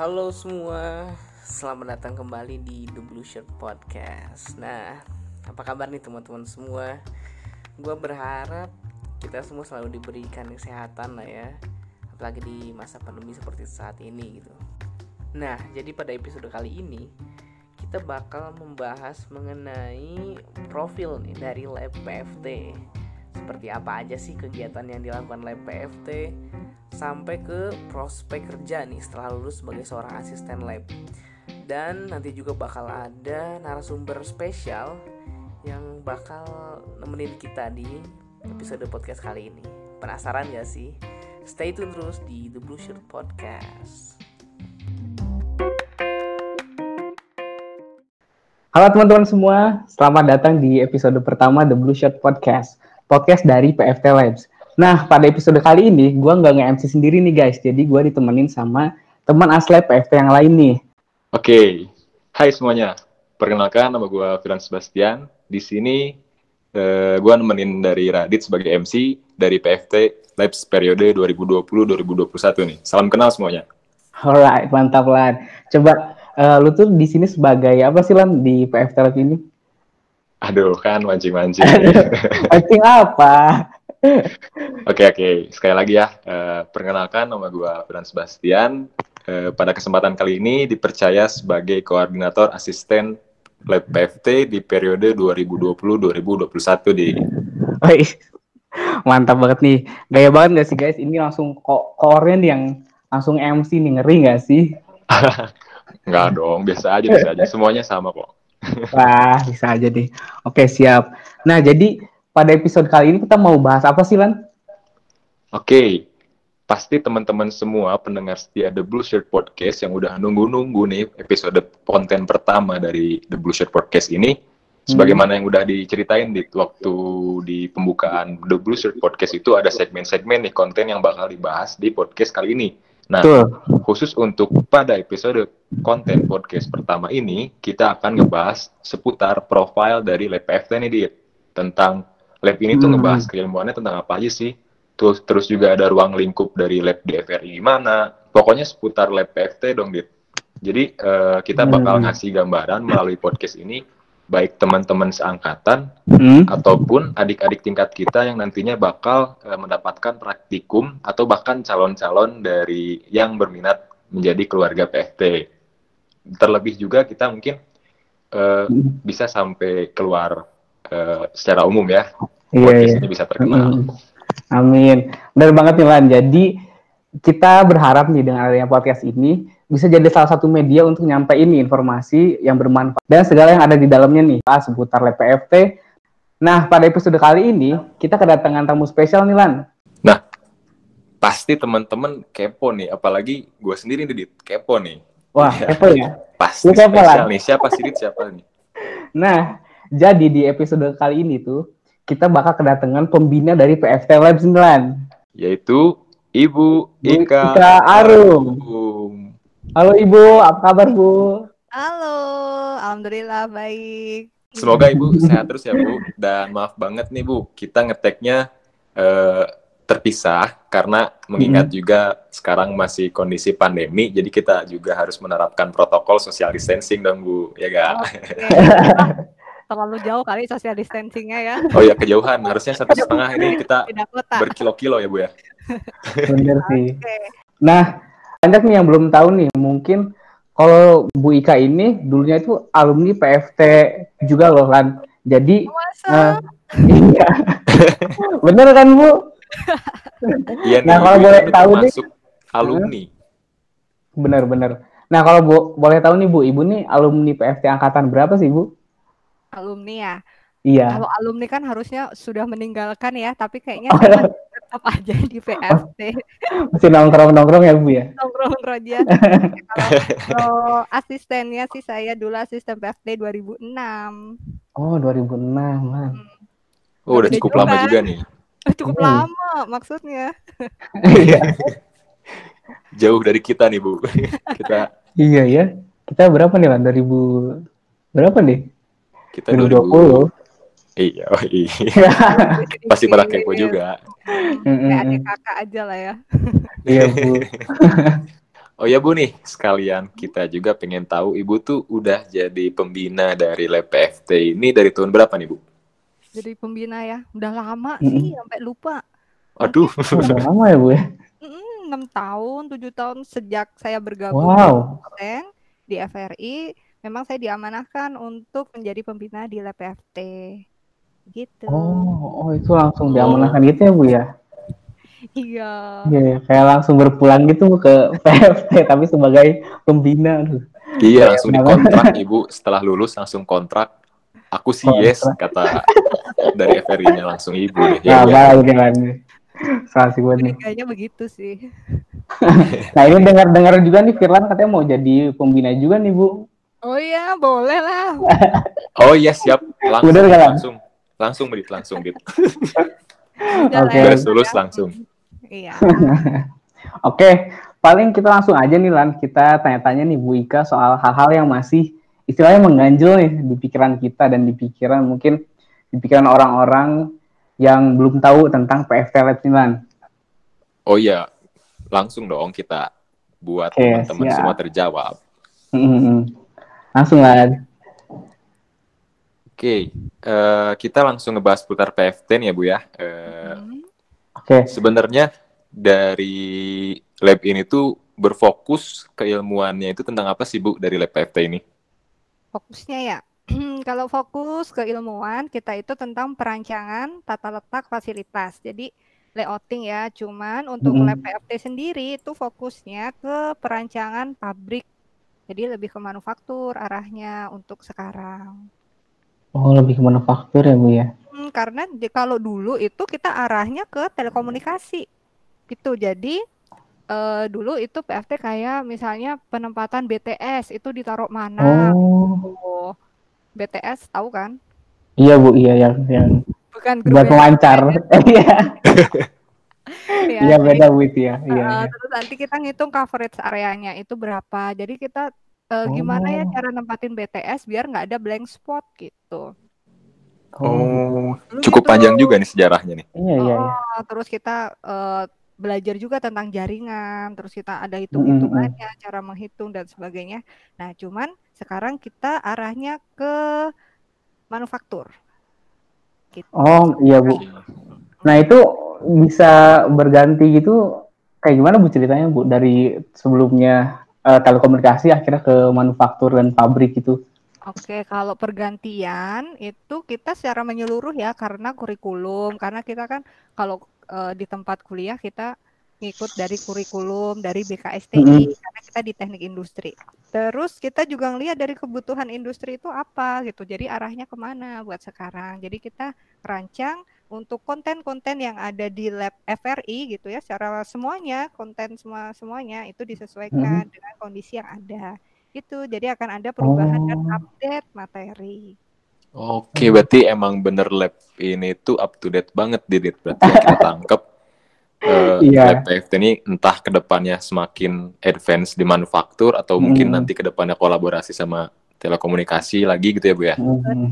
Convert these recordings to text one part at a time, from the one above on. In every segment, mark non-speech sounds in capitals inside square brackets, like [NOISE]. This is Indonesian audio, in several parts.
Halo semua, selamat datang kembali di The Blue Shirt Podcast. Nah, apa kabar nih teman-teman semua? Gue berharap kita semua selalu diberikan kesehatan lah ya, apalagi di masa pandemi seperti saat ini gitu. Nah, jadi pada episode kali ini kita bakal membahas mengenai profil nih dari lab PFT. Seperti apa aja sih kegiatan yang dilakukan lab PFT? Sampai ke prospek kerja nih setelah lulus sebagai seorang asisten lab. Dan nanti juga bakal ada narasumber spesial yang bakal nemenin kita di episode podcast kali ini. Penasaran gak sih? Stay tune terus di The Blue Shirt Podcast. Halo teman-teman semua, selamat datang di episode pertama The Blue Shirt Podcast, podcast dari PFT Labs. Nah, pada episode kali ini, gue nggak nge-MC sendiri nih guys, jadi gue ditemenin sama teman asli PFT yang lain nih. Oke, hai semuanya. Perkenalkan, nama gue Firan Sebastian. Di sini, uh, gue nemenin dari Radit sebagai MC dari PFT Labs periode 2020-2021 nih. Salam kenal semuanya. Alright, mantap Lan. Coba, uh, lu tuh di sini sebagai apa sih Lan di PFT Lab ini? Aduh, kan mancing-mancing. mancing apa? Oke oke, sekali lagi ya, uh, perkenalkan nama gue Fran Sebastian. Uh, pada kesempatan kali ini dipercaya sebagai koordinator asisten Lab PFT di periode 2020-2021 di. Oi, mantap banget nih, gaya banget gak sih guys? Ini langsung kok koren yang langsung MC nih ngeri gak sih? [LAUGHS] Enggak dong, biasa aja biasa aja, semuanya sama kok. Wah, bisa aja deh. Oke siap. Nah jadi pada episode kali ini kita mau bahas apa sih, Lan? Oke, pasti teman-teman semua pendengar setia The Blue Shirt Podcast yang udah nunggu-nunggu nih episode konten pertama dari The Blue Shirt Podcast ini. Sebagaimana yang udah diceritain di waktu di pembukaan The Blue Shirt Podcast itu ada segmen-segmen nih konten yang bakal dibahas di podcast kali ini. Nah, Tuh. khusus untuk pada episode konten podcast pertama ini, kita akan ngebahas seputar profil dari Lab PFT nih, Dit. Tentang lab ini tuh hmm. ngebahas keilmuannya tentang apa aja sih terus terus juga ada ruang lingkup dari lab DFRI gimana pokoknya seputar lab PFT dong dit jadi uh, kita bakal hmm. ngasih gambaran melalui podcast ini baik teman-teman seangkatan hmm. ataupun adik-adik tingkat kita yang nantinya bakal uh, mendapatkan praktikum atau bahkan calon-calon dari yang berminat menjadi keluarga PFT terlebih juga kita mungkin uh, hmm. bisa sampai keluar uh, secara umum ya iya, iya. ini bisa terkenal. Hmm. Amin. Benar banget nih Lan. Jadi kita berharap nih dengan adanya podcast ini bisa jadi salah satu media untuk nyampein informasi yang bermanfaat dan segala yang ada di dalamnya nih pas seputar Lab PFT. Nah, pada episode kali ini kita kedatangan tamu spesial nih Lan. Nah, pasti teman-teman kepo nih, apalagi gue sendiri nih kepo nih. Wah, ya. kepo ya? [LAUGHS] Pasti kepo, spesial nih. Siapa sih Dit? Siapa nih? Nah, jadi di episode kali ini tuh kita bakal kedatangan pembina dari PFT Lab 9 yaitu Ibu Ika, Ika Arum. Halo Ibu, apa kabar Bu? Halo, alhamdulillah baik. Semoga Ibu sehat terus ya Bu. Dan maaf banget nih Bu, kita ngeteknya uh, terpisah karena mengingat hmm. juga sekarang masih kondisi pandemi, jadi kita juga harus menerapkan protokol social distancing dong Bu, ya gak? Okay. [LAUGHS] terlalu jauh kali social distancingnya ya. Oh ya kejauhan, harusnya satu setengah ini kita berkilo-kilo ya bu ya. Bener sih. Okay. Nah, banyak nih yang belum tahu nih, mungkin kalau Bu Ika ini dulunya itu alumni PFT juga loh Lan. Jadi, uh, iya, [LAUGHS] bener kan Bu? Iya nah, kalau boleh tahu nih, alumni. Bener-bener. Nah kalau bu, boleh tahu nih Bu, Ibu nih alumni PFT angkatan berapa sih Bu? Alumni ya. Iya. Kalau alumni kan harusnya sudah meninggalkan ya, tapi kayaknya [LAUGHS] oh, tetap aja di PFT. Masih nongkrong-nongkrong ya Bu ya? Nongkrong-nongkrong aja. kalau, [LAUGHS] kalau asistennya sih saya dulu asisten PFT 2006. Oh 2006 man. Hmm. Oh udah cukup juga. lama juga nih. Cukup hmm. lama maksudnya. Iya. Jauh dari kita nih Bu. [LAUGHS] kita. Iya ya. Kita berapa nih Lan? 2000 berapa nih? Kita 2020. 2020. Iya, oh iya. [LAUGHS] Pasti pada kepo juga. Kayak adik kakak aja lah ya. [LAUGHS] iya, Bu. [LAUGHS] Oh ya Bu nih, sekalian kita juga pengen tahu Ibu tuh udah jadi pembina dari Lab PFT ini dari tahun berapa nih Bu? Jadi pembina ya, udah lama Mm-mm. sih sampai lupa. Aduh, udah lama ya bu ya? Mm, 6 tahun, 7 tahun sejak saya bergabung Wow. di FRI, memang saya diamanahkan untuk menjadi pembina di Lab PFT. Gitu. Oh, oh itu langsung diamanahkan gitu ya bu ya? Iya. Iya, ya, kayak langsung berpulang gitu ke PFT [LAUGHS] tapi sebagai pembina. Aduh. iya langsung dikontrak Ibu setelah lulus langsung kontrak. Aku sih yes kata dari FRI-nya langsung Ibu deh. Nah, Ya, ya. nih kan. Asik banget nih. Kayaknya begitu sih. [LAUGHS] Nah ini dengar-dengar juga nih Firlan katanya mau jadi pembina juga nih bu. Oh iya, boleh lah. [LAUGHS] Oh iya siap, langsung Bener langsung langsung Dit, langsung Dit. [LAUGHS] Lah Oke. Beres lulus langsung. Iya. [LAUGHS] Oke, paling kita langsung aja nih Lan. Kita tanya-tanya nih Bu Ika soal hal-hal yang masih istilahnya mengganjel nih di pikiran kita dan di pikiran mungkin di pikiran orang-orang yang belum tahu tentang PFT Lab nih Lan. Oh iya, langsung dong kita buat teman-teman semua terjawab. Hmm, Langsung Lan. Oke, eh, kita langsung ngebahas putar PFT nih ya Bu ya. Eh, Hmm. Oke, Sebenarnya dari lab ini tuh berfokus keilmuannya itu tentang apa sih Bu dari lab PFT ini? Fokusnya ya. [CLEARS THROAT] Kalau fokus ke ilmuwan, kita itu tentang perancangan tata letak fasilitas. Jadi layouting ya, cuman untuk Mm-mm. lab PFT sendiri itu fokusnya ke perancangan pabrik. Jadi lebih ke manufaktur arahnya untuk sekarang. oh lebih ke manufaktur ya Bu ya. Hmm, karena di- kalau dulu itu kita arahnya ke telekomunikasi. Gitu. Jadi eh, dulu itu PFT kayak misalnya penempatan BTS itu ditaruh mana? Oh, Oh, BTS tahu kan? iya Bu, iya yang yang Bukan buat pemancar. [LAUGHS] Iya, [LAUGHS] ya. iya Jadi, beda itu ya. Iya, eh, iya. terus nanti kita ngitung coverage areanya itu berapa. Jadi kita eh, gimana ya Oh. cara nempatin BTS biar nggak ada blank spot gitu. Oh, Dulu cukup gitu. panjang juga nih sejarahnya nih. iya iya. iya. Oh, terus kita eh, belajar juga tentang jaringan, terus kita ada Mm, hitung-hitungannya, cara menghitung dan sebagainya. Nah, cuman sekarang kita arahnya ke manufaktur. Gitu. Oh, iya Bu. Nah itu bisa berganti gitu kayak gimana Bu ceritanya Bu dari sebelumnya eh, telekomunikasi akhirnya ke manufaktur dan pabrik gitu. Oke, kalau pergantian itu kita secara menyeluruh ya karena kurikulum, karena kita kan kalau eh, di tempat kuliah kita ngikut dari kurikulum dari BKSTI Mm-mm. karena kita di teknik industri. Terus kita juga ngelihat dari kebutuhan industri itu apa gitu. Jadi arahnya ke mana buat sekarang. Jadi kita rancang untuk konten-konten yang ada di lab FRI gitu ya, secara semuanya konten semua semuanya itu disesuaikan dengan kondisi yang ada. Itu jadi akan ada perubahan dan Oh. update materi. Oke, berarti emang bener lab ini tuh up to date banget, Didit. Berarti yang kita tangkep [LAUGHS] eh, Iya. lab PFT ini entah ke depannya semakin advance di manufaktur atau mungkin Hmm. nanti ke depannya kolaborasi sama telekomunikasi lagi gitu ya Bu ya. Hmm.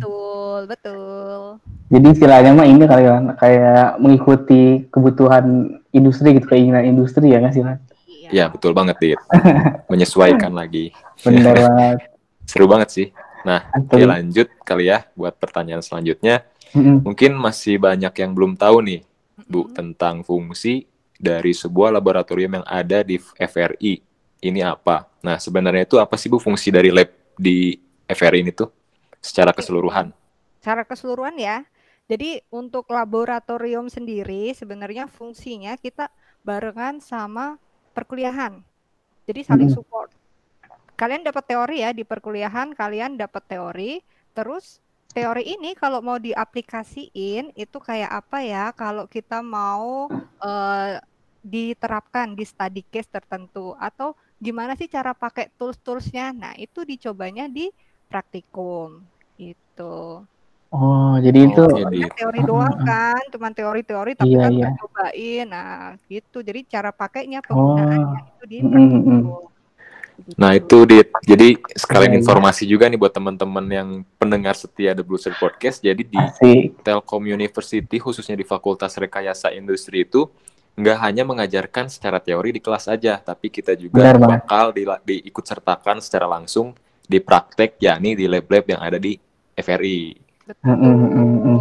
Betul, betul. Jadi istilahnya mah ini kali kan kayak mengikuti kebutuhan industri gitu keinginan industri ya nggak sih Lan? Iya. Ya betul banget, Dit. Menyesuaikan [LAUGHS] lagi. Banget. [LAUGHS] Seru banget sih. Nah, oke Asli. lanjut kali ya buat pertanyaan selanjutnya. Mm-mm. Mungkin masih banyak yang belum tahu nih, Bu, Mm-mm. tentang fungsi dari sebuah laboratorium yang ada di FRI. Ini apa? Nah, sebenarnya itu apa sih Bu fungsi dari lab di FRI ini tuh secara keseluruhan? Secara keseluruhan ya. Jadi untuk laboratorium sendiri sebenarnya fungsinya kita barengan sama perkuliahan. Jadi saling Mm-mm. support. Kalian dapat teori ya di perkuliahan, kalian dapat teori, terus teori ini kalau mau diaplikasiin itu kayak apa ya? Kalau kita mau eh, diterapkan di study case tertentu atau gimana sih cara pakai tools-toolsnya? Nah, itu dicobanya di praktikum gitu. Oh jadi itu Oke, Soalnya Dit. teori doang kan, cuman teori-teori tapi Iya, kan iya. cobain. Nah, gitu. Jadi cara pakainya penggunaannya itu di Mm, mm, mm. Nah, Gitu. itu Dit. Jadi sekalian Iya, iya. informasi juga nih buat teman-teman yang pendengar setia The Blue Shirt Podcast. Jadi di asik. Telkom University khususnya di Fakultas Rekayasa Industri itu nggak hanya mengajarkan secara teori di kelas aja, tapi kita juga Benar bakal di, diikut sertakan secara langsung di praktek, yakni di lab-lab yang ada di FRI. Betul. Mm, mm, mm, mm.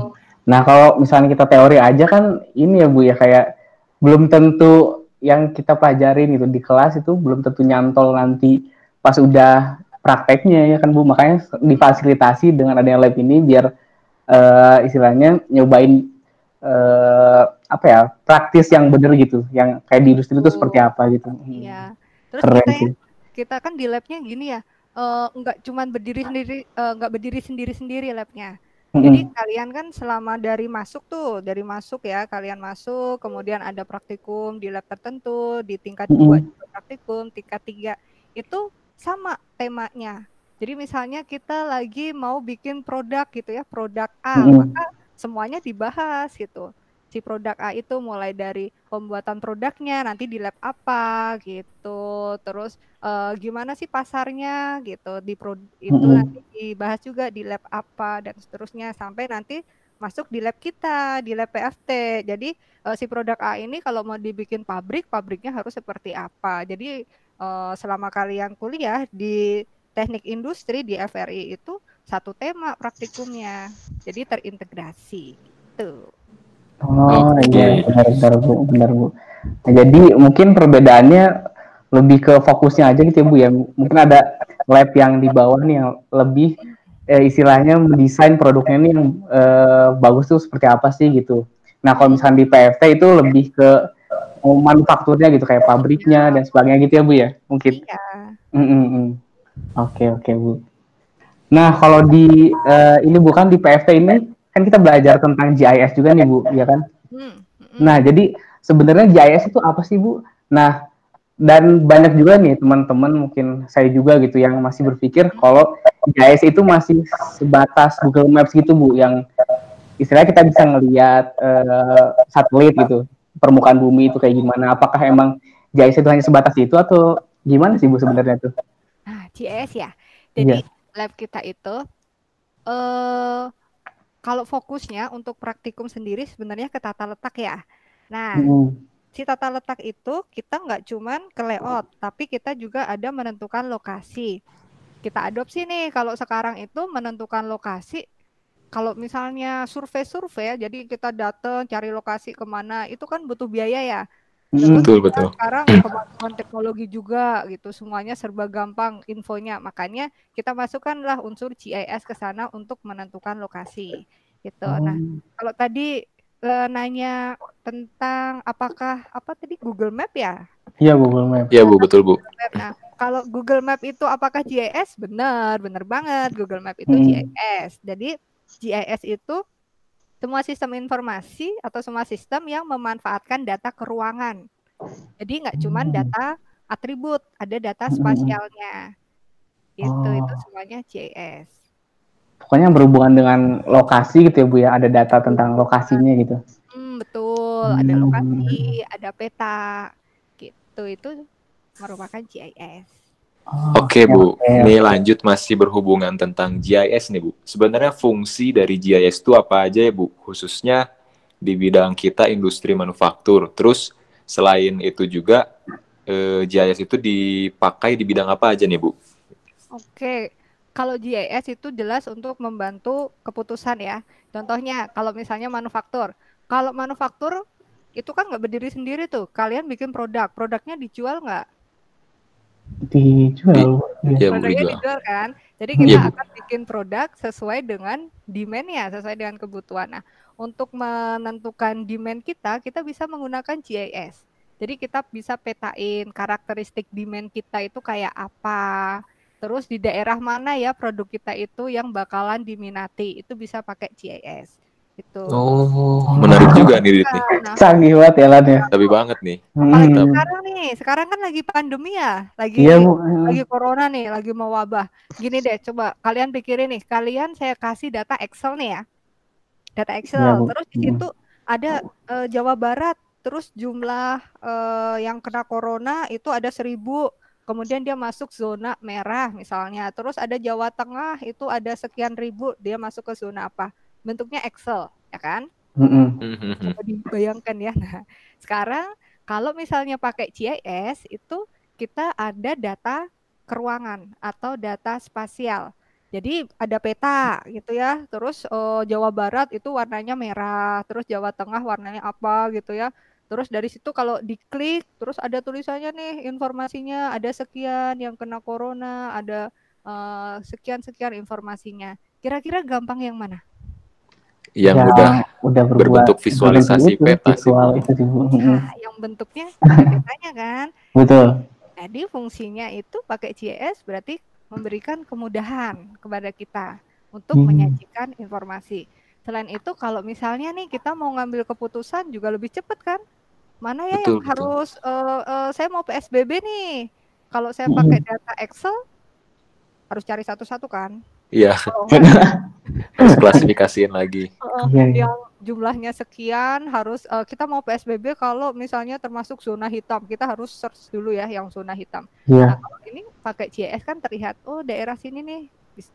Nah, kalau misalnya kita teori aja kan ini ya Bu ya kayak belum tentu yang kita pelajarin itu di kelas itu belum tentu nyantol nanti pas udah prakteknya ya kan Bu. Makanya difasilitasi dengan adanya lab ini biar eh, istilahnya nyobain eh, apa ya praktis yang bener gitu, yang kayak di industri itu seperti apa gitu. Hmm, Iya. Terus Keren kita ya, sih. kita kan di labnya gini ya, eh, nggak cuman berdiri sendiri, nggak berdiri sendiri-sendiri labnya. Jadi kalian kan selama dari masuk tuh, dari masuk ya, kalian masuk, kemudian ada praktikum di lab tertentu, di tingkat dua Mm-mm. juga praktikum, tingkat tiga itu sama temanya. Jadi misalnya kita lagi mau bikin produk gitu ya, produk A, Mm-mm. maka semuanya dibahas gitu. Si produk A itu mulai dari pembuatan produknya, nanti di lab apa gitu, terus eh, gimana sih pasarnya gitu, di pro itu Mm-mm. nanti dibahas juga di lab apa dan seterusnya sampai nanti masuk di lab kita, di lab PFT. Jadi eh, si produk A ini kalau mau dibikin pabrik, pabriknya harus seperti apa. Jadi eh, selama kalian kuliah di teknik industri di FRI itu satu tema praktikumnya. Jadi terintegrasi. Tuh. Oh Oke. iya benar benar bu benar bu. Nah, jadi mungkin perbedaannya lebih ke fokusnya aja gitu ya bu ya. Mungkin ada lab yang di bawah nih yang lebih eh, istilahnya mendesain produknya nih yang eh, bagus tuh seperti apa sih gitu. Nah kalau misalnya di PFT itu lebih ke oh, manufakturnya gitu kayak pabriknya dan sebagainya gitu ya bu ya mungkin. Iya. Mm, mm, mm. Oke oke bu. Nah kalau di eh, ini bukan di PFT ini kan kita belajar tentang GIS juga nih bu, ya kan? Hmm, mm-mm. Nah, jadi sebenarnya GIS itu apa sih, Bu? Nah, dan banyak juga nih teman-teman mungkin saya juga gitu yang masih berpikir kalau GIS itu masih sebatas Google Maps gitu, Bu, yang istilahnya kita bisa ngelihat eh, satelit gitu, permukaan bumi itu kayak gimana. Apakah emang GIS itu hanya sebatas itu atau gimana sih, Bu sebenarnya tuh? Nah, GIS ya. Jadi Iya. lab kita itu eh kalau fokusnya untuk praktikum sendiri sebenarnya ke tata letak ya. Nah, Mm, si tata letak itu kita nggak cuman ke layout, tapi kita juga ada menentukan lokasi. Kita adopsi nih kalau sekarang itu menentukan lokasi. Kalau misalnya survei-survei ya, jadi kita datang cari lokasi ke mana, itu kan butuh biaya ya. Mm, Terus Betul, betul. sekarang [CLEARS THROAT] kemampuan teknologi juga gitu, semuanya serba gampang infonya. Makanya kita masukkanlah unsur GIS ke sana untuk menentukan lokasi gitu. Nah, Oh, kalau tadi eh, nanya tentang apakah apa tadi Google Map ya? Iya, Google Maps. Iya, Bu, betul, Bu. Map. Nah, kalau Google Map itu apakah GIS? Benar, benar banget. Google Map itu Hmm. GIS. Jadi GIS itu semua sistem informasi atau semua sistem yang memanfaatkan data keruangan. Jadi nggak cuman Hmm. data atribut, ada data spasialnya. Itu itu Oh. semuanya GIS. Pokoknya berhubungan dengan lokasi gitu ya, Bu ya. Ada data tentang lokasinya gitu. Hmm, betul. Ada Hmm. lokasi, ada peta, gitu. Itu merupakan GIS. Oh, Oke, Bu. oke, Ini lanjut masih berhubungan tentang GIS nih, Bu. Sebenarnya fungsi dari GIS itu apa aja ya, Bu? Khususnya di bidang kita industri manufaktur. Terus selain itu juga eh, GIS itu dipakai di bidang apa aja nih, Bu? Oke, kalau GIS itu jelas untuk membantu keputusan ya. Contohnya, kalau misalnya manufaktur. Kalau manufaktur itu kan nggak berdiri sendiri tuh. Kalian bikin produk, produknya dijual nggak? Dijual. Iya. Ya, Produknya dijual. dijual kan? Jadi Hmm. kita Iya, Bu. akan bikin produk sesuai dengan demand-nya, sesuai dengan kebutuhan. Nah, untuk menentukan demand kita, kita bisa menggunakan GIS. Jadi kita bisa petain karakteristik demand kita itu kayak apa. Terus di daerah mana ya produk kita itu yang bakalan diminati. Itu bisa pakai GIS. Itu. Oh, menarik juga nih, Dit, nih. Nah, Canggih banget ya, Lan ya. Tapi banget nih. Hmm. sekarang nih, sekarang kan lagi pandemi ya, lagi Iya, Bu. Hmm. lagi corona nih, lagi mau wabah. Gini deh, coba kalian pikirin nih, kalian saya kasih data Excel nih ya. Data Excel. Iya, Bu. Terus di situ ada eh, Jawa Barat, terus jumlah eh, yang kena corona itu ada seribu. Kemudian dia masuk zona merah misalnya. Terus ada Jawa Tengah itu ada sekian ribu, dia masuk ke zona apa? Bentuknya Excel, ya kan? Mm-mm. Hmm, hmm, hmm. Coba dibayangkan ya. Nah, sekarang kalau misalnya pakai GIS itu kita ada data keruangan atau data spasial. Jadi ada peta gitu ya. Terus uh, Jawa Barat itu warnanya merah, terus Jawa Tengah warnanya apa gitu ya. Terus dari situ kalau diklik terus ada tulisannya nih informasinya ada sekian yang kena corona, ada uh, sekian-sekian informasinya. Kira-kira gampang yang mana? Yang ya, udah udah berbentuk visualisasi itu, peta visual sih. Itu, nah, yang bentuknya petanya kan? Betul. Jadi fungsinya itu pakai GIS berarti memberikan kemudahan kepada kita untuk hmm. menyajikan informasi. Selain itu kalau misalnya nih kita mau ngambil keputusan juga lebih cepat kan? Mana ya betul, yang betul. harus uh, uh, saya mau PSBB nih. Kalau saya pakai data Excel harus cari satu-satu kan? Iya. Oh, [LAUGHS] harus klasifikasiin lagi. [LAUGHS] Uh, yang jumlahnya sekian harus uh, kita mau PSBB kalau misalnya termasuk zona hitam kita harus search dulu ya yang zona hitam. Yeah. Nah, kalau ini pakai GIS kan terlihat oh daerah sini nih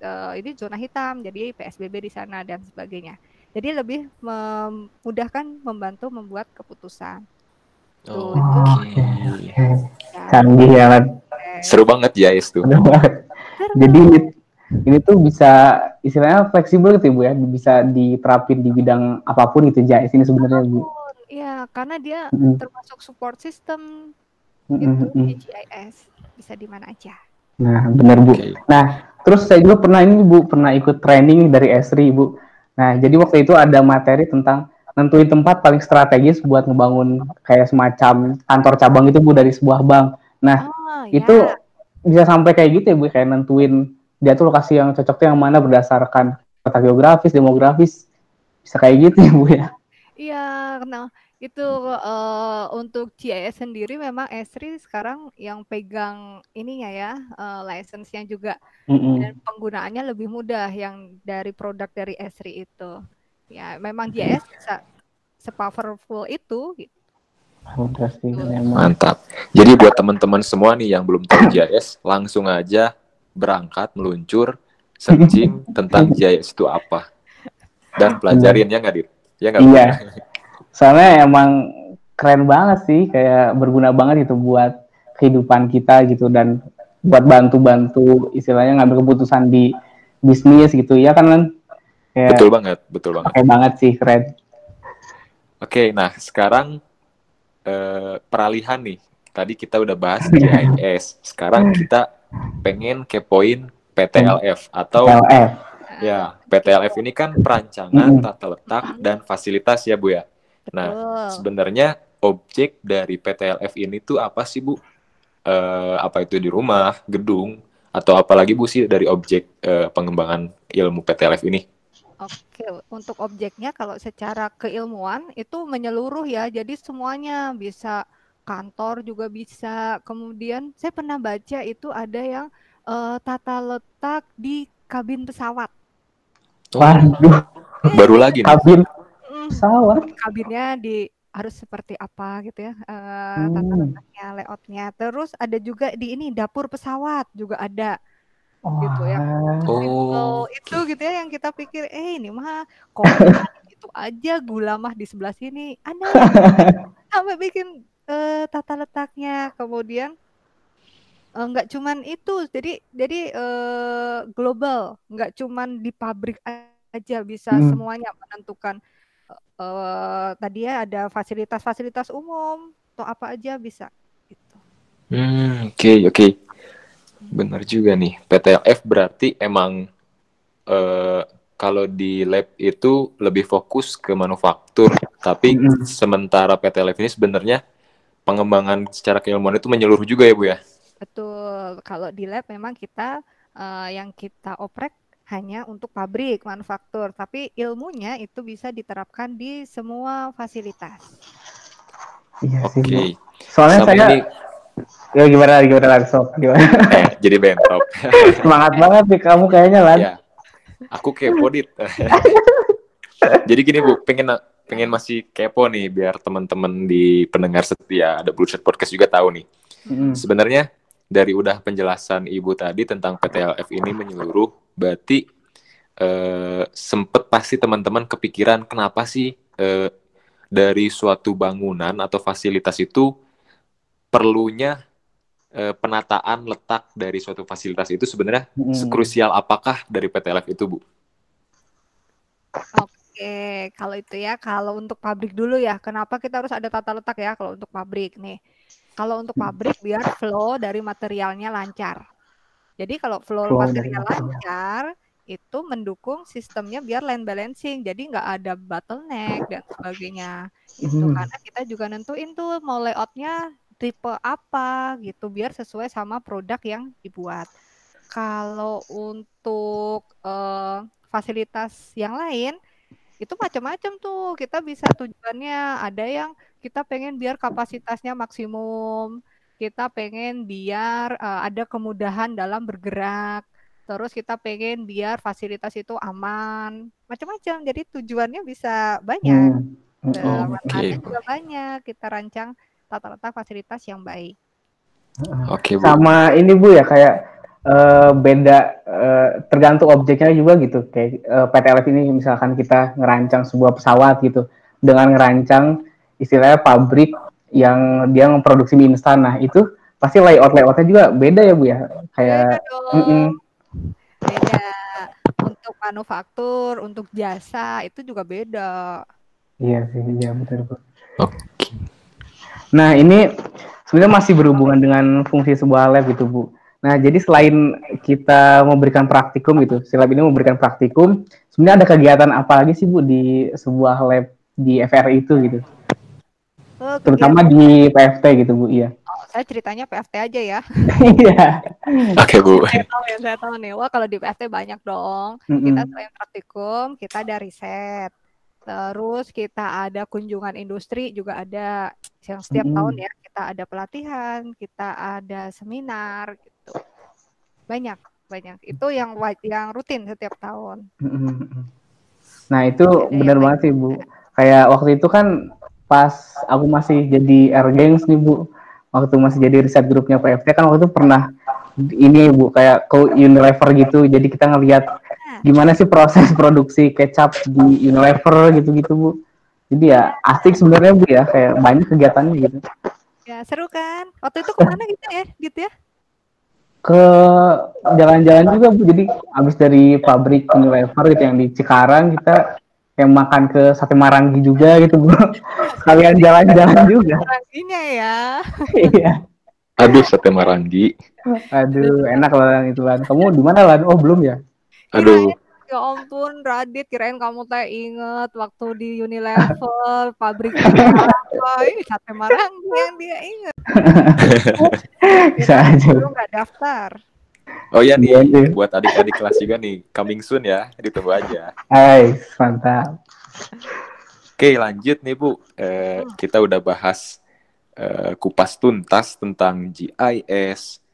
uh, ini zona hitam jadi PSBB di sana dan sebagainya. Jadi lebih memudahkan membantu membuat keputusan. Oh, Oke. Okay. Ya. Canggih ya. Seru banget GIS tuh. Jadi ini tuh bisa istilahnya fleksibel gitu bu ya bisa diterapin di bidang apa pun gitu JIS ini sebenarnya bu Iya karena dia mm. termasuk support system mm -hmm. itu di GIS bisa di mana aja nah benar bu okay. nah terus saya juga pernah ini bu pernah ikut training dari Esri bu nah jadi waktu itu ada materi tentang nentuin tempat paling strategis buat ngebangun kayak semacam kantor cabang itu bu dari sebuah bank nah oh, itu ya. bisa sampai kayak gitu ya bu kayak nentuin dia tuh lokasi yang cocok tuh yang mana berdasarkan kota geografis, demografis, bisa kayak gitu ya Bu ya? Iya, nah itu uh, untuk GIS sendiri memang Esri sekarang yang pegang ininya ya, uh, license-nya juga mm -hmm. dan penggunaannya lebih mudah yang dari produk dari Esri itu. Ya, memang GIS bisa sepowerful itu gitu. Mantap. Jadi buat teman-teman semua nih yang belum tahu GIS, langsung aja berangkat meluncur searching [LAUGHS] tentang GIS itu apa. Dan pelajarin ya nggak dit? Ya nggak iya. [LAUGHS] Soalnya emang keren banget sih kayak berguna banget itu buat kehidupan kita gitu dan buat bantu-bantu istilahnya ngambil keputusan di bisnis gitu. Ya kan kayak betul banget betul banget. keren banget sih keren. Oke nah sekarang eh, peralihan nih. Tadi kita udah bahas GIS sekarang kita pengen kepoin PTLF atau PTLF. ya PTLF ini kan perancangan hmm. tata letak dan fasilitas ya Bu ya. Nah sebenarnya objek dari PTLF ini tuh apa sih Bu? Uh, apa itu di rumah, gedung, atau apalagi Bu sih dari objek uh, pengembangan ilmu PTLF ini? Oke, untuk objeknya kalau secara keilmuan itu menyeluruh ya, jadi semuanya bisa kantor juga bisa. Kemudian saya pernah baca itu ada yang uh, tata letak di kabin pesawat. Waduh, baru lagi nih. Kabin pesawat. Kabinnya di harus seperti apa gitu ya uh, tata letaknya, layoutnya. Terus ada juga di ini dapur pesawat juga ada. Oh. gitu ya. Oh. itu gitu ya yang kita pikir eh ini mah kok [LAUGHS] gitu aja gula mah di sebelah sini. Ada [LAUGHS] sampai bikin uh, tata letaknya, kemudian uh, nggak cuman itu, jadi jadi uh, global, nggak cuman di pabrik aja bisa hmm. semuanya menentukan uh, tadi ya ada fasilitas-fasilitas umum atau apa aja bisa gitu. Hmm, oke okay, oke. Okay. Benar juga nih. PTLF berarti emang uh, kalau di lab itu lebih fokus ke manufaktur, tapi mm sementara PTLF ini sebenarnya pengembangan secara keilmuan itu menyeluruh juga ya Bu ya? Betul. Kalau di lab memang kita uh, yang kita oprek hanya untuk pabrik, manufaktur, tapi ilmunya itu bisa diterapkan di semua fasilitas. Iya Oke. Okay. Soalnya Sampai saya ini... Ya gimana gimana langsung gimana? [LAUGHS] Eh, jadi bentrok. [LAUGHS] Semangat banget nih kamu kayaknya lah. Ya. Aku kepo dit. [LAUGHS] jadi gini Bu, pengen pengen masih kepo nih biar teman-teman di pendengar setia ada Blue Shirt Podcast juga tahu nih. Mm. Sebenarnya dari udah penjelasan Ibu tadi tentang PTLF ini menyeluruh, berarti eh, sempet pasti teman-teman kepikiran kenapa sih eh, dari suatu bangunan atau fasilitas itu perlunya eh, penataan letak dari suatu fasilitas itu sebenarnya Mm-mm. sekrusial apakah dari PTLF itu, Bu? Oke, kalau itu ya, kalau untuk pabrik dulu ya, kenapa kita harus ada tata letak ya kalau untuk pabrik nih? Kalau untuk pabrik biar flow dari materialnya lancar. Jadi kalau flow, Flow material lancar itu mendukung sistemnya biar line balancing, jadi nggak ada bottleneck dan sebagainya. Itu Hmm. karena kita juga nentuin tuh mau layoutnya tipe apa gitu biar sesuai sama produk yang dibuat. Kalau untuk eh, fasilitas yang lain itu macam-macam tuh. Kita bisa tujuannya ada yang kita pengen biar kapasitasnya maksimum kita pengen biar eh, ada kemudahan dalam bergerak terus kita pengen biar fasilitas itu aman. Macam-macam. Jadi tujuannya bisa banyak. Hmm. dalam Oke. manfaatnya juga banyak. Kita rancang tata letak fasilitas yang baik. Oke, Bu. sama ini bu ya kayak eh, beda eh, tergantung objeknya juga gitu. Kayak eh, PTLF ini misalkan kita ngerancang sebuah pesawat gitu. Dengan ngerancang istilahnya pabrik yang dia memproduksi mie instan. Nah itu pasti layout layoutnya juga beda ya bu ya? Kayak beda dong. mm-mm. beda. Untuk manufaktur untuk jasa itu juga beda. Iya sih iya betul bu. Oke. Nah, ini sebenarnya masih berhubungan dengan fungsi sebuah lab gitu, Bu. Nah, jadi selain kita memberikan praktikum gitu, si lab ini memberikan praktikum, sebenarnya ada kegiatan apa lagi sih, Bu, di sebuah lab di FRI itu gitu? Oh, Terutama di PFT gitu, Bu, iya. oh, saya ceritanya PFT aja ya Iya. Oke, Bu. saya tahu ya saya tahu nih wah kalau di PFT banyak dong kita selain praktikum kita ada riset terus kita ada kunjungan industri juga ada yang setiap Mm-mm. tahun ya kita ada pelatihan kita ada seminar gitu banyak banyak itu yang yang rutin setiap tahun Mm-mm. Nah, itu Ada yang benar lain banget sih, Bu. Kayak waktu itu kan pas aku masih jadi Ergengs nih, Bu. Waktu masih jadi riset grupnya PFT kan waktu itu pernah ini Bu kayak ke Unilever gitu. Jadi kita ngelihat gimana sih proses [LAUGHS] produksi kecap di Unilever gitu-gitu, Bu. Jadi ya asik sebenarnya Bu ya, kayak banyak kegiatannya gitu. ya seru kan waktu itu ke mana gitu ya gitu ya Ke jalan-jalan juga Bu. Jadi abis dari pabrik Unilever gitu yang di Cikarang kita kayak makan ke sate Marangi juga gitu, Bu. [LAUGHS] Kalian jalan-jalan juga. orangnya ya Iya. Aduh, sate Marangi. Aduh, enak loh Lan, itu Lan. Kamu di mana Lan? Oh, belum ya? Aduh, Ya ampun, Radit, kirain kamu teh inget waktu di Unilever, pabriknya apa, Ih, sate Marangi yang dia inget. [LAUGHS] Bisa aja. Nggak daftar. oh iya Iya, iya. nih, buat adik-adik kelas juga nih, coming soon ya, ditunggu aja. Hai, mantap. Oke, lanjut nih Bu. Eh, kita udah bahas eh, kupas tuntas tentang GIS,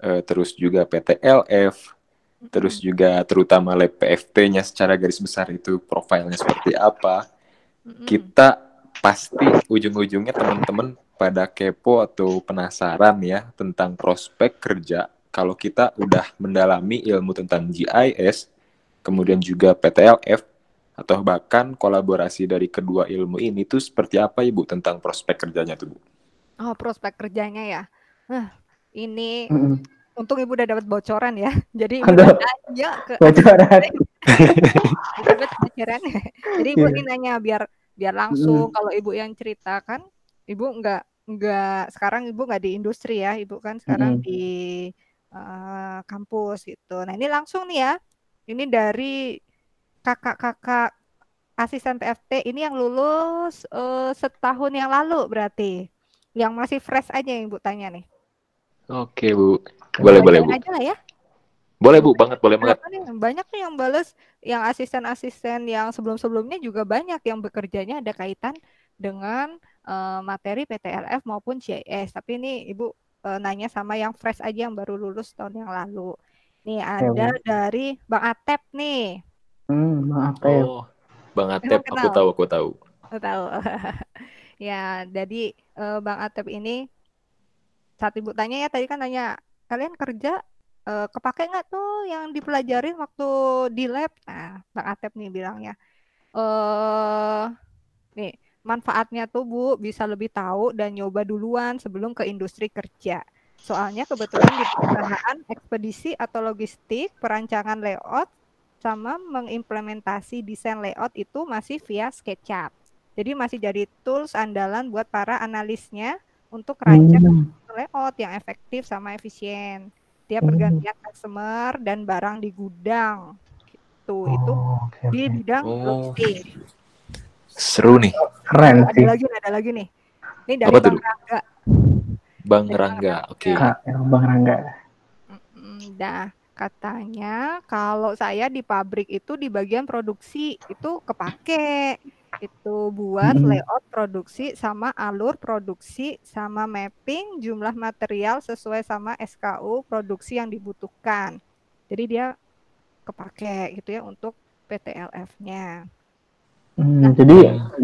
eh, terus juga PTLF, terus juga terutama lab PFT-nya secara garis besar itu profilnya seperti apa. Kita pasti ujung-ujungnya teman-teman pada kepo atau penasaran ya tentang prospek kerja kalau kita udah mendalami ilmu tentang GIS, kemudian juga PTLF, atau bahkan kolaborasi dari kedua ilmu ini tuh seperti apa Ibu tentang prospek kerjanya tuh Bu? Oh, prospek kerjanya ya. Nah, ini. Untung ibu udah dapat bocoran ya. [LAUGHS] [LAUGHS] [LAUGHS] Jadi ibu Aduh. udah nanya ke Bocoran. Dapat bocoran. Jadi ibu ini nanya biar biar langsung kalau ibu yang ceritakan, ibu nggak nggak sekarang ibu nggak di industri ya, ibu kan sekarang di eh, kampus gitu. Nah ini langsung nih ya, ini dari kakak-kakak asisten PFT ini yang lulus eh, setahun yang lalu berarti, yang masih fresh aja yang ibu tanya nih. Oke Bu, boleh boleh Bu, aja lah ya. boleh Bu banget boleh banget. Banyak nih yang bales, yang asisten-asisten yang sebelum-sebelumnya juga banyak yang bekerjanya ada kaitan dengan eh, materi PTLF maupun CIS. Tapi ini Ibu eh, nanya sama yang fresh aja yang baru lulus tahun yang lalu. Nih ada dari Bang Atep nih. Hmm, maaf ya. Oh, Bang Atep, aku tahu aku tahu. Oh, [LAUGHS] tahu. ya, jadi eh, Bang Atep ini saat Ibu tanya ya tadi kan tanya kalian kerja eh, kepake nggak tuh yang dipelajarin waktu di lab? Nah, Bang Atep nih bilangnya. Eh nih, manfaatnya tuh Bu bisa lebih tahu dan nyoba duluan sebelum ke industri kerja. Soalnya kebetulan di perusahaan ekspedisi atau logistik, perancangan layout sama mengimplementasi desain layout itu masih via SketchUp. Jadi masih jadi tools andalan buat para analisnya untuk rancang Hmm. layout yang efektif sama efisien. Dia Hmm. pergantian customer dan barang di gudang. Gitu. Itu Oh, oke, di oke. bidang Oh. logistik. Seru nih, Keren Ada sih. lagi, ada lagi nih. Ini dari Apa Bang? Rangga. Bang Dari Rangga. Oke. Kak, yang Bang Rangga. Nah, katanya kalau saya di pabrik itu di bagian produksi itu kepake itu buat layout produksi sama alur produksi sama mapping jumlah material sesuai sama SKU produksi yang dibutuhkan. Jadi dia kepake gitu ya untuk PTLF-nya. Hmm, Nah, jadi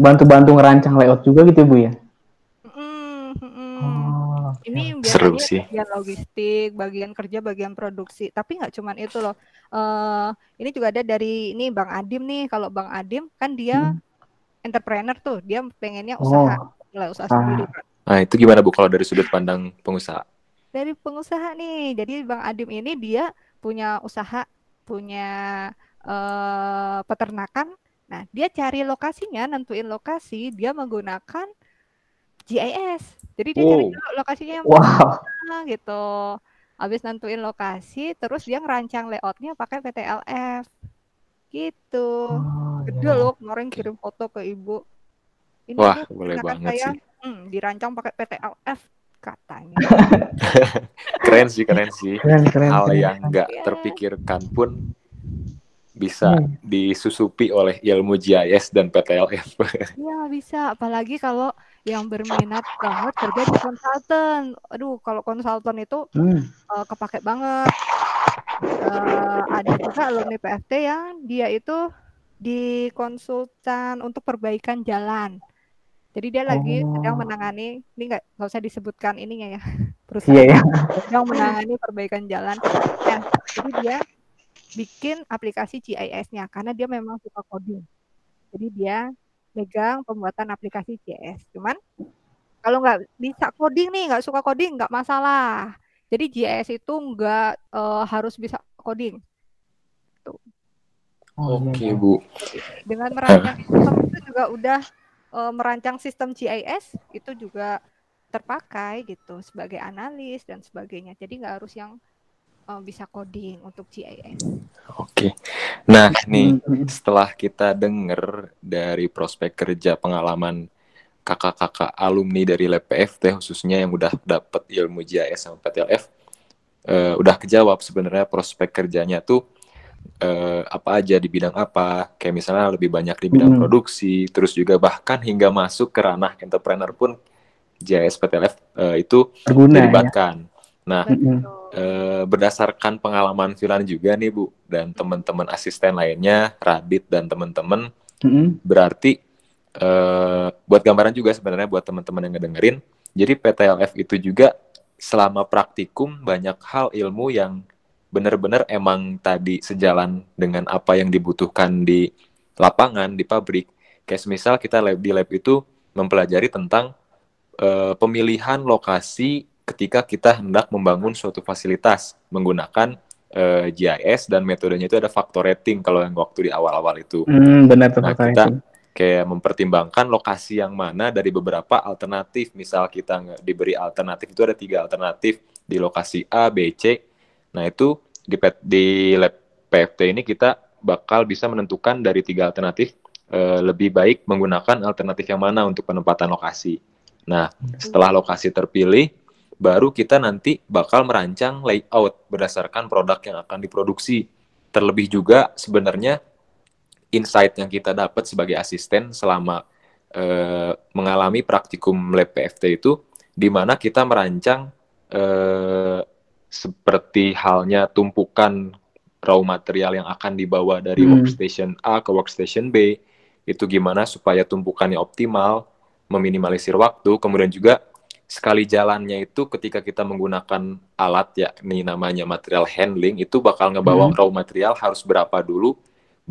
bantu-bantu ngerancang layout juga gitu Bu ya? mm, mm. Oh, oke. Ini Seru biasanya sih. bagian logistik, bagian kerja, bagian produksi. Tapi nggak cuman itu loh. Eh, ini juga ada dari ini Bang Adim nih. Kalau Bang Adim kan dia Hmm. Entrepreneur tuh, dia pengennya usaha, Oh, mulai usaha ah. sendiri. Nah, itu gimana Bu kalau dari sudut pandang pengusaha? Dari pengusaha nih. Jadi Bang Adim ini dia punya usaha, punya eh, peternakan. Nah, dia cari lokasinya, nentuin lokasi, dia menggunakan GIS. Jadi dia cari Wow. dulu lokasinya yang wow. mana gitu. Habis nentuin lokasi, terus dia ngerancang layoutnya pakai PTLF. Gitu. Oh, Gede iya. loh, kemarin kirim foto ke ibu. Ini Wah, boleh banget saya, sih. hmm, dirancang pakai PTLF katanya. [LAUGHS] Keren sih, keren sih. Keren, keren, Hal keren. yang nggak Iya. terpikirkan pun bisa Hmm. disusupi oleh ilmu GIS dan PTLF. [LAUGHS] Iya bisa, apalagi kalau yang berminat banget kerja di konsultan. Aduh, kalau konsultan itu Hmm. eh, kepake banget. Eh, ada juga alumni PFT yang dia itu di konsultan untuk perbaikan jalan. Jadi dia lagi sedang Oh. menangani, ini nggak nggak usah disebutkan ininya ya, [LAUGHS] perusahaan ya. sedang menangani perbaikan jalan. Nah, jadi dia bikin aplikasi GIS-nya karena dia memang suka coding. Jadi dia megang pembuatan aplikasi GIS. Cuman kalau nggak bisa coding nih, nggak suka coding, nggak masalah. Jadi GIS itu nggak eh, harus bisa coding. Tuh. Oh, iya, Oke, iya. Bu. Dengan merancang sistem itu juga udah eh, merancang sistem GIS itu juga terpakai gitu sebagai analis dan sebagainya. Jadi nggak harus yang eh, bisa coding untuk GIS. Oke. Nah, nih Hmm, hmm. setelah kita denger dari prospek kerja pengalaman kakak-kakak alumni dari Lab PFT khususnya yang udah dapet ilmu GIS sama PTLF eh, udah kejawab sebenarnya prospek kerjanya tuh eh, apa aja di bidang apa kayak misalnya lebih banyak di bidang Mm. produksi terus juga bahkan hingga masuk ke ranah entrepreneur pun GIS PTLF eh, itu Berguna ya. dilibatkan. Nah, Mm-mm. Betul. Eh, berdasarkan pengalaman Filan juga nih Bu dan teman-teman asisten lainnya Radit dan teman-teman Mm-mm. berarti eh, buat gambaran juga sebenarnya buat teman-teman yang ngedengerin jadi PTLF itu juga selama praktikum banyak hal ilmu yang benar-benar emang tadi sejalan dengan apa yang dibutuhkan di lapangan di pabrik kayak misal kita lab di lab itu mempelajari tentang eh, pemilihan lokasi ketika kita hendak membangun suatu fasilitas menggunakan eh, GIS dan metodenya itu ada factor rating kalau yang waktu di awal-awal itu Hmm, benar tuh Nah, faktor kita- itu. Kayak mempertimbangkan lokasi yang mana dari beberapa alternatif. Misal kita nggak diberi alternatif itu ada tiga alternatif di lokasi A, B, C. Nah itu di, di lab PFT ini kita bakal bisa menentukan dari tiga alternatif eh, lebih baik menggunakan alternatif yang mana untuk penempatan lokasi. Nah setelah lokasi terpilih, baru kita nanti bakal merancang layout berdasarkan produk yang akan diproduksi. Terlebih juga sebenarnya insight yang kita dapat sebagai asisten selama eh, mengalami praktikum lab PFT itu di mana kita merancang eh, seperti halnya tumpukan raw material yang akan dibawa dari Hmm. workstation A ke workstation B itu gimana supaya tumpukannya optimal, meminimalisir waktu, kemudian juga sekali jalannya itu ketika kita menggunakan alat ya ini namanya material handling itu bakal ngebawa Hmm. raw material harus berapa dulu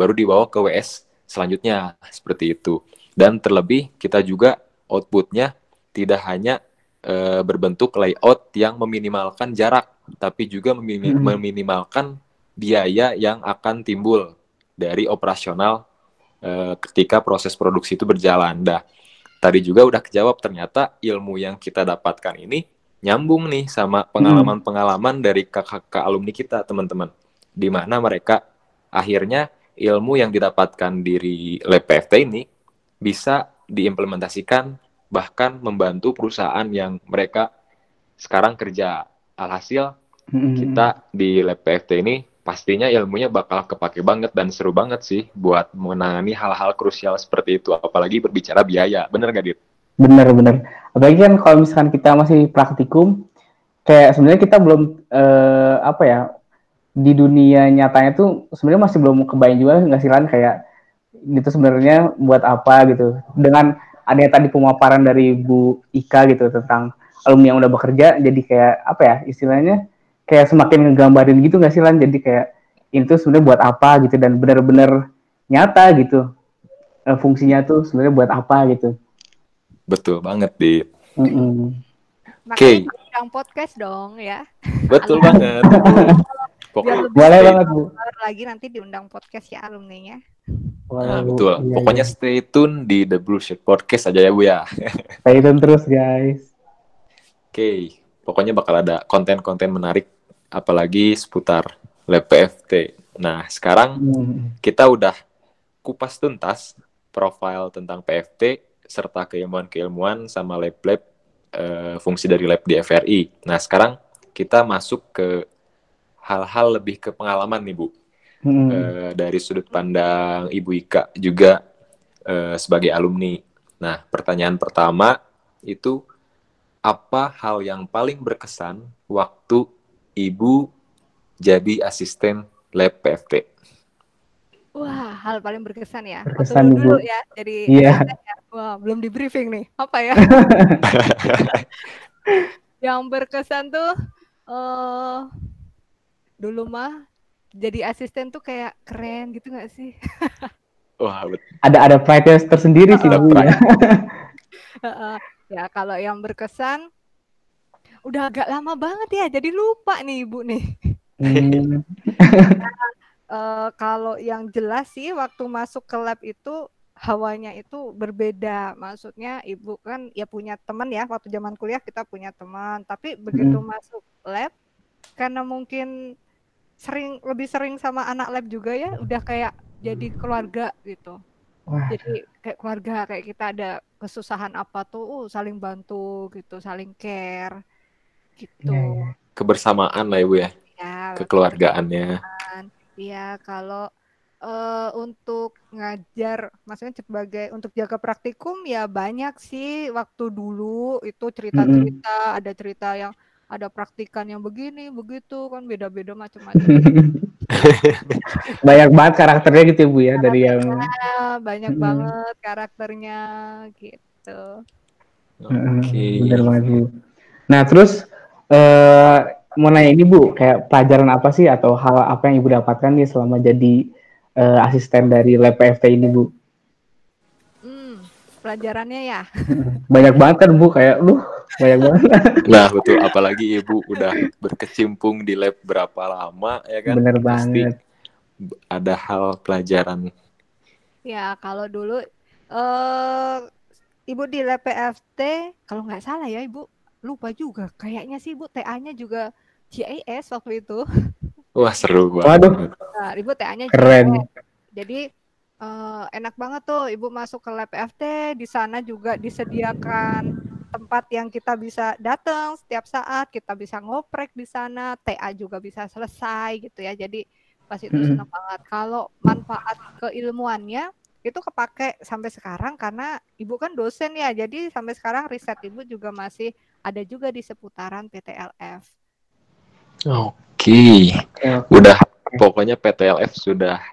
baru dibawa ke WS selanjutnya seperti itu. Dan terlebih kita juga outputnya tidak hanya eh, berbentuk layout yang meminimalkan jarak, tapi juga memini- Hmm. meminimalkan biaya yang akan timbul dari operasional eh, ketika proses produksi itu berjalan. Dah, tadi juga udah kejawab ternyata ilmu yang kita dapatkan ini nyambung nih sama pengalaman-pengalaman dari kakak-kakak alumni kita, teman-teman. Di mana mereka akhirnya ilmu yang didapatkan dari lab PFT ini bisa diimplementasikan bahkan membantu perusahaan yang mereka sekarang kerja. Alhasil Mm-mm. kita di lab PFT ini pastinya ilmunya bakal kepake banget dan seru banget sih buat menangani hal-hal krusial seperti itu apalagi berbicara biaya bener gak Dit? Bener bener. Apalagi kan kalau misalkan kita masih praktikum, kayak sebenarnya kita belum eh, apa ya di dunia nyatanya tuh sebenarnya masih belum kebayang juga nggak sih Lan kayak gitu sebenarnya buat apa gitu. Dengan adanya tadi pemaparan dari Bu Ika gitu tentang alumni yang udah bekerja, jadi kayak apa ya istilahnya kayak semakin ngegambarin gitu nggak sih Lan? Jadi kayak itu sebenarnya buat apa gitu dan benar-benar nyata gitu Eh, fungsinya tuh sebenarnya buat apa gitu. Betul banget Dit. Mm-mm. Oke. Makanya undang podcast dong ya. Betul banget. [LAUGHS] Pokoknya Boleh banget bu. Lagi nanti diundang podcast ya alumninya. Boleh, Nah, betul. Iya, Pokoknya iya. stay tune di The Blue Shirt Podcast aja ya Bu ya. [LAUGHS] stay tune terus guys. Oke, pokoknya bakal ada konten-konten menarik apalagi seputar lab PFT. Nah, sekarang Hmm. kita udah kupas tuntas profil tentang PFT serta keilmuan-keilmuan sama lab-lab eh, fungsi dari lab di FRI. Nah, sekarang kita masuk ke hal-hal lebih ke pengalaman nih, Bu. Hmm. Eh, dari sudut pandang Ibu Ika juga eh, sebagai alumni. Nah, pertanyaan pertama itu apa hal yang paling berkesan waktu Ibu jadi asisten lab PFT? Wah, hal paling berkesan ya. Berkesan, Waktu dulu Ibu. ya, jadi Iya. asisten ya. Wah, belum di briefing nih. Apa ya? [LAUGHS] Yang berkesan tuh eh dulu mah jadi asisten tuh kayak keren gitu nggak sih? [LAUGHS] Wah, bet- Ada ada pride tersendiri sih bu. Ya. [LAUGHS] Heeh. ya kalau yang berkesan udah agak lama banget ya, jadi lupa nih ibu nih. Hmm. [LAUGHS] Eh, kalau yang jelas sih waktu masuk ke lab itu hawanya itu berbeda. Maksudnya ibu kan ya punya teman ya waktu zaman kuliah kita punya teman, tapi begitu Mm. masuk lab karena mungkin sering lebih sering sama anak lab juga ya, udah kayak jadi keluarga gitu. Wah. Jadi kayak keluarga kayak kita ada kesusahan apa tuh uh, saling bantu gitu, saling care gitu. Iya, iya. kebersamaan lah Ibu ya, Ya, kekeluargaannya. Iya, kalau eh, untuk ngajar, maksudnya sebagai untuk jaga praktikum ya banyak sih waktu dulu itu cerita-cerita, ada cerita yang ada praktikan yang begini, begitu kan beda-beda macam-macam. [LAUGHS] Banyak banget karakternya gitu ya bu ya dari yang Ah, banyak Mm-mm. banget karakternya gitu. Oke. bener banget bu. Nah terus eh mau nanya ini bu, kayak pelajaran apa sih atau hal apa yang ibu dapatkan nih selama jadi eh, asisten dari lab PFT ini bu? Hmm, pelajarannya ya. Banyak banget kan bu, kayak lu banyak banget. Nah, betul. Apalagi Ibu udah berkecimpung di lab berapa lama ya kan? Bener Pasti banget. ada hal pelajaran. Ya, kalau dulu eh Ibu di lab PFT, kalau nggak salah ya Ibu, lupa juga. Kayaknya sih Ibu TA-nya juga GIS waktu itu. Wah, seru banget. Waduh. Nah, Ibu TA-nya Keren. GIS. Jadi eh, enak banget tuh Ibu masuk ke lab PFT, di sana juga disediakan tempat yang kita bisa datang setiap saat, kita bisa ngoprek di sana, TA juga bisa selesai gitu ya. Jadi pas itu senang banget. Kalau manfaat keilmuannya itu kepake sampai sekarang karena ibu kan dosen ya, jadi sampai sekarang riset ibu juga masih ada juga di seputaran PTLF. Oke. Ya, Udah pokoknya PTLF sudah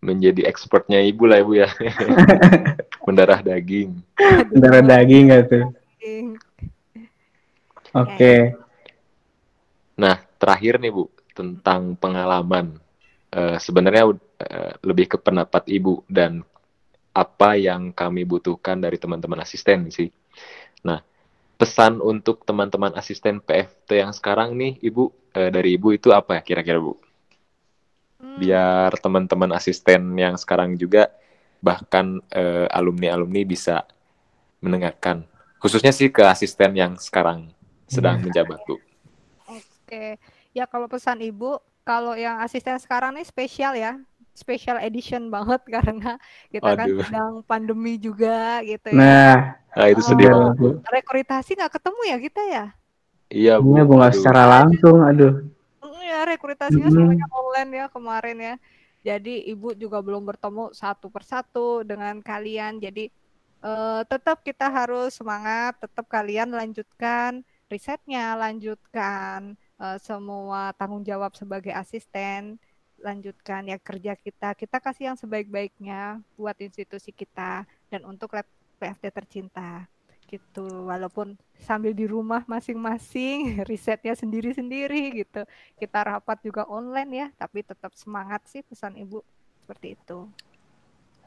menjadi expertnya Ibu lah Ibu ya. [LAUGHS] Mendarah daging. Darah daging gak tuh? Oke. Nah, terakhir nih Bu, tentang pengalaman. Eh, sebenarnya eh, lebih ke pendapat Ibu dan apa yang kami butuhkan dari teman-teman asisten sih. Nah, pesan untuk teman-teman asisten PFT yang sekarang nih, Ibu, eh, dari Ibu itu apa ya kira-kira, Bu? Hmm, Biar teman-teman asisten yang sekarang juga, bahkan alumni-alumni bisa mendengarkan. Khususnya sih ke asisten yang sekarang sedang menjabat, Bu. Oke, ya kalau pesan ibu, kalau yang asisten sekarang nih spesial ya, special edition banget [LAUGHS] karena kita kan Aduh. sedang pandemi juga gitu ya. Nah, Nah, itu sedih banget. Bu. Rekrutasi nggak ketemu ya kita ya? Iya, Bu. Iya, Bu, nggak secara langsung, aduh. Ya rekrutasinya Mm-mm. semuanya online ya kemarin ya. Jadi ibu juga belum bertemu satu persatu dengan kalian. Jadi eh, tetap kita harus semangat, tetap kalian lanjutkan risetnya, lanjutkan eh, semua tanggung jawab sebagai asisten, lanjutkan ya kerja kita. Kita kasih yang sebaik-baiknya buat institusi kita dan untuk lab PFT tercinta gitu. Walaupun sambil di rumah masing-masing, [LAUGHS] risetnya sendiri-sendiri gitu. Kita rapat juga online ya, tapi tetap semangat sih pesan ibu seperti itu.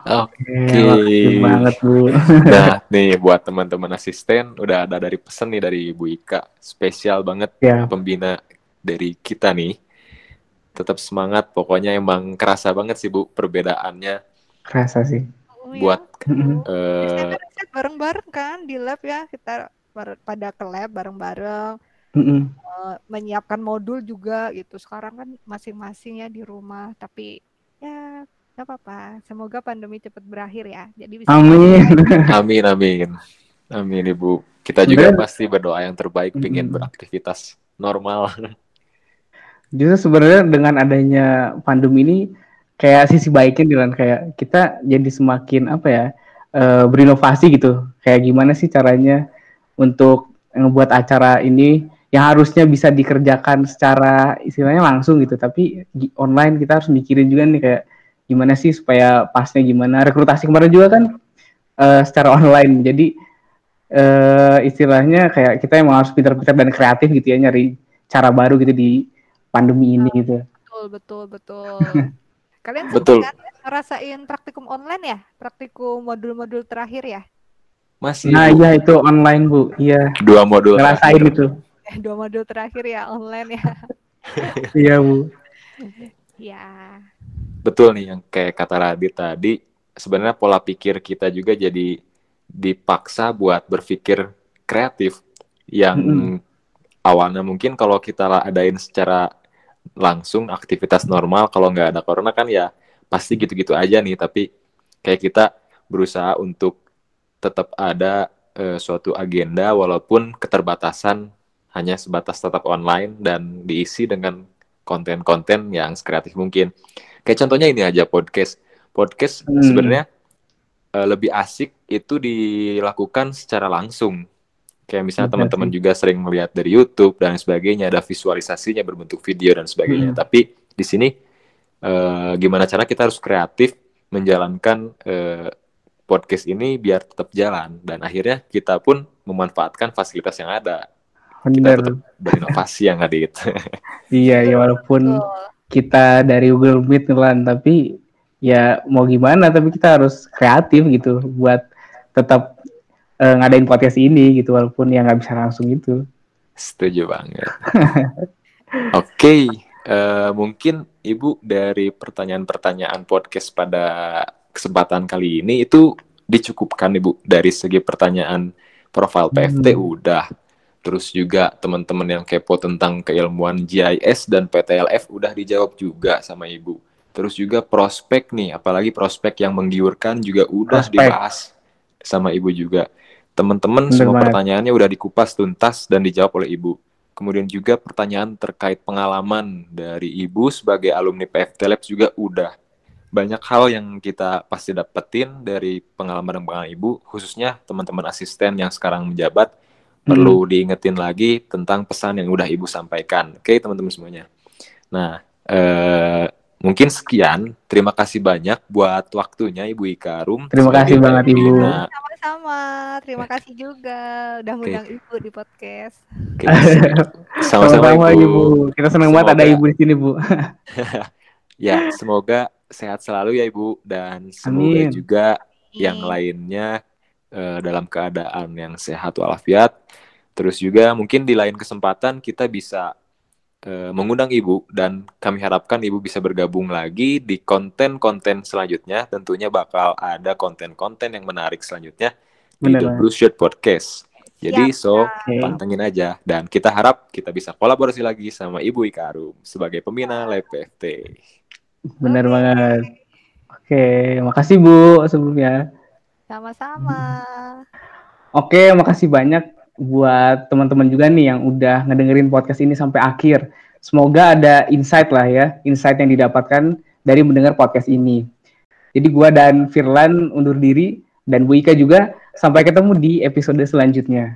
Oke. Makasih banget, Bu. [LAUGHS] Nah, nih buat teman-teman asisten udah ada dari pesan nih dari Ibu Ika. Spesial banget Ya, pembina dari kita nih. Tetap semangat, pokoknya emang kerasa banget sih Bu perbedaannya kerasa sih. Oh, ya, buat eh, Biasanya riset bareng-bareng kan di lab ya, kita pada ke lab bareng-bareng, Mm-mm. eh, menyiapkan modul juga gitu. Sekarang kan masing-masing ya di rumah, tapi ya nggak apa-apa. Semoga pandemi cepat berakhir ya. Jadi bisa Amin. [LAUGHS] amin amin. Amin Ibu. Kita juga Sebenarnya- pasti berdoa yang terbaik pingin Mm-mm. beraktivitas normal. [LAUGHS] Justru sebenarnya dengan adanya pandemi ini kayak sisi baiknya Dilan kayak kita jadi semakin apa ya eh, berinovasi gitu. Kayak gimana sih caranya untuk ngebuat acara ini yang harusnya bisa dikerjakan secara istilahnya langsung gitu, tapi di- online kita harus mikirin juga nih kayak gimana sih supaya pasnya gimana. Rekrutasi kemarin juga kan eh, secara online. Jadi eh, istilahnya kayak kita emang harus pintar-pintar dan kreatif gitu ya nyari cara baru gitu di pandemi ini gitu. Betul, betul, betul. [LAUGHS] Kalian Betul. kan ngerasain praktikum online ya? Praktikum modul-modul terakhir ya? Masih Nah, iya itu online, Bu. Iya, dua modul ngerasain terakhir. itu. Eh, Dua modul terakhir ya online ya. [LAUGHS] Iya, Bu. Ya. Betul nih yang kayak kata Radit tadi, sebenarnya pola pikir kita juga jadi dipaksa buat berpikir kreatif yang Mm-mm. awalnya mungkin kalau kita adain secara langsung aktivitas normal kalau nggak ada corona kan ya pasti gitu-gitu aja nih tapi kayak kita berusaha untuk tetap ada eh, suatu agenda walaupun keterbatasan hanya sebatas tetap online dan diisi dengan konten-konten yang sekreatif mungkin. Kayak contohnya ini aja podcast. Podcast Hmm. sebenarnya eh, lebih asik itu dilakukan secara langsung. Kayak misalnya teman-teman juga sering melihat dari YouTube dan sebagainya, ada visualisasinya berbentuk video dan sebagainya. Hmm. Tapi di sini eh, gimana cara kita harus kreatif menjalankan eh, podcast ini biar tetap jalan dan akhirnya kita pun memanfaatkan fasilitas yang ada. Kita Bener. tetap berinovasi yang Adit. [LAUGHS] Iya, ya walaupun Betul. Kita dari Google Meet Dilan, tapi ya mau gimana, tapi kita harus kreatif gitu buat tetap eh, ngadain podcast ini gitu walaupun ya nggak bisa langsung gitu. Setuju banget. [LAUGHS] Oke, eh, mungkin Ibu dari pertanyaan-pertanyaan podcast pada kesempatan kali ini itu dicukupkan Ibu dari segi pertanyaan profil PFT Hmm. udah. Terus juga teman-teman yang kepo tentang keilmuan GIS dan PTLF udah dijawab juga sama Ibu. Terus juga prospek nih, apalagi prospek yang menggiurkan juga udah Prospek. dibahas sama Ibu juga. Teman-teman semua banget. pertanyaannya udah dikupas tuntas dan dijawab oleh Ibu. Kemudian juga pertanyaan terkait pengalaman dari Ibu sebagai alumni PFT Labs juga udah. Banyak hal yang kita pasti dapetin dari pengalaman dan pengalaman Ibu, khususnya teman-teman asisten yang sekarang menjabat, perlu diingetin lagi tentang pesan yang udah Ibu sampaikan. Oke, teman-teman semuanya. Nah, eh, mungkin sekian. Terima kasih banyak buat waktunya Ibu Ika Rum. Terima kasih banget, Ibu. Sama-sama. Terima kasih juga udah ngundang Ibu di podcast. Oke, siap. [LAUGHS] Sama-sama Sama-sama, Ibu. Kita senang banget ada Semoga- Ibu di sini, Bu. [LAUGHS] Ya, semoga sehat selalu ya Ibu dan semoga Amin. juga yang lainnya uh, dalam keadaan yang sehat walafiat. Terus juga mungkin di lain kesempatan kita bisa uh, mengundang Ibu dan kami harapkan Ibu bisa bergabung lagi di konten-konten selanjutnya. Tentunya bakal ada konten-konten yang menarik selanjutnya di The Blue Shirt Podcast. Jadi Siap, so okay. pantengin aja dan kita harap kita bisa kolaborasi lagi sama Ibu Ika Arum sebagai pembina Lab PFT. Benar okay. banget. Oke, makasih Bu sebelumnya. Sama-sama. Oke, makasih banyak buat teman-teman juga nih yang udah ngedengerin podcast ini sampai akhir. Semoga ada insight lah ya, insight yang didapatkan dari mendengar podcast ini. Jadi gua dan Firlan undur diri dan Bu Ika juga Sampai ketemu di episode selanjutnya.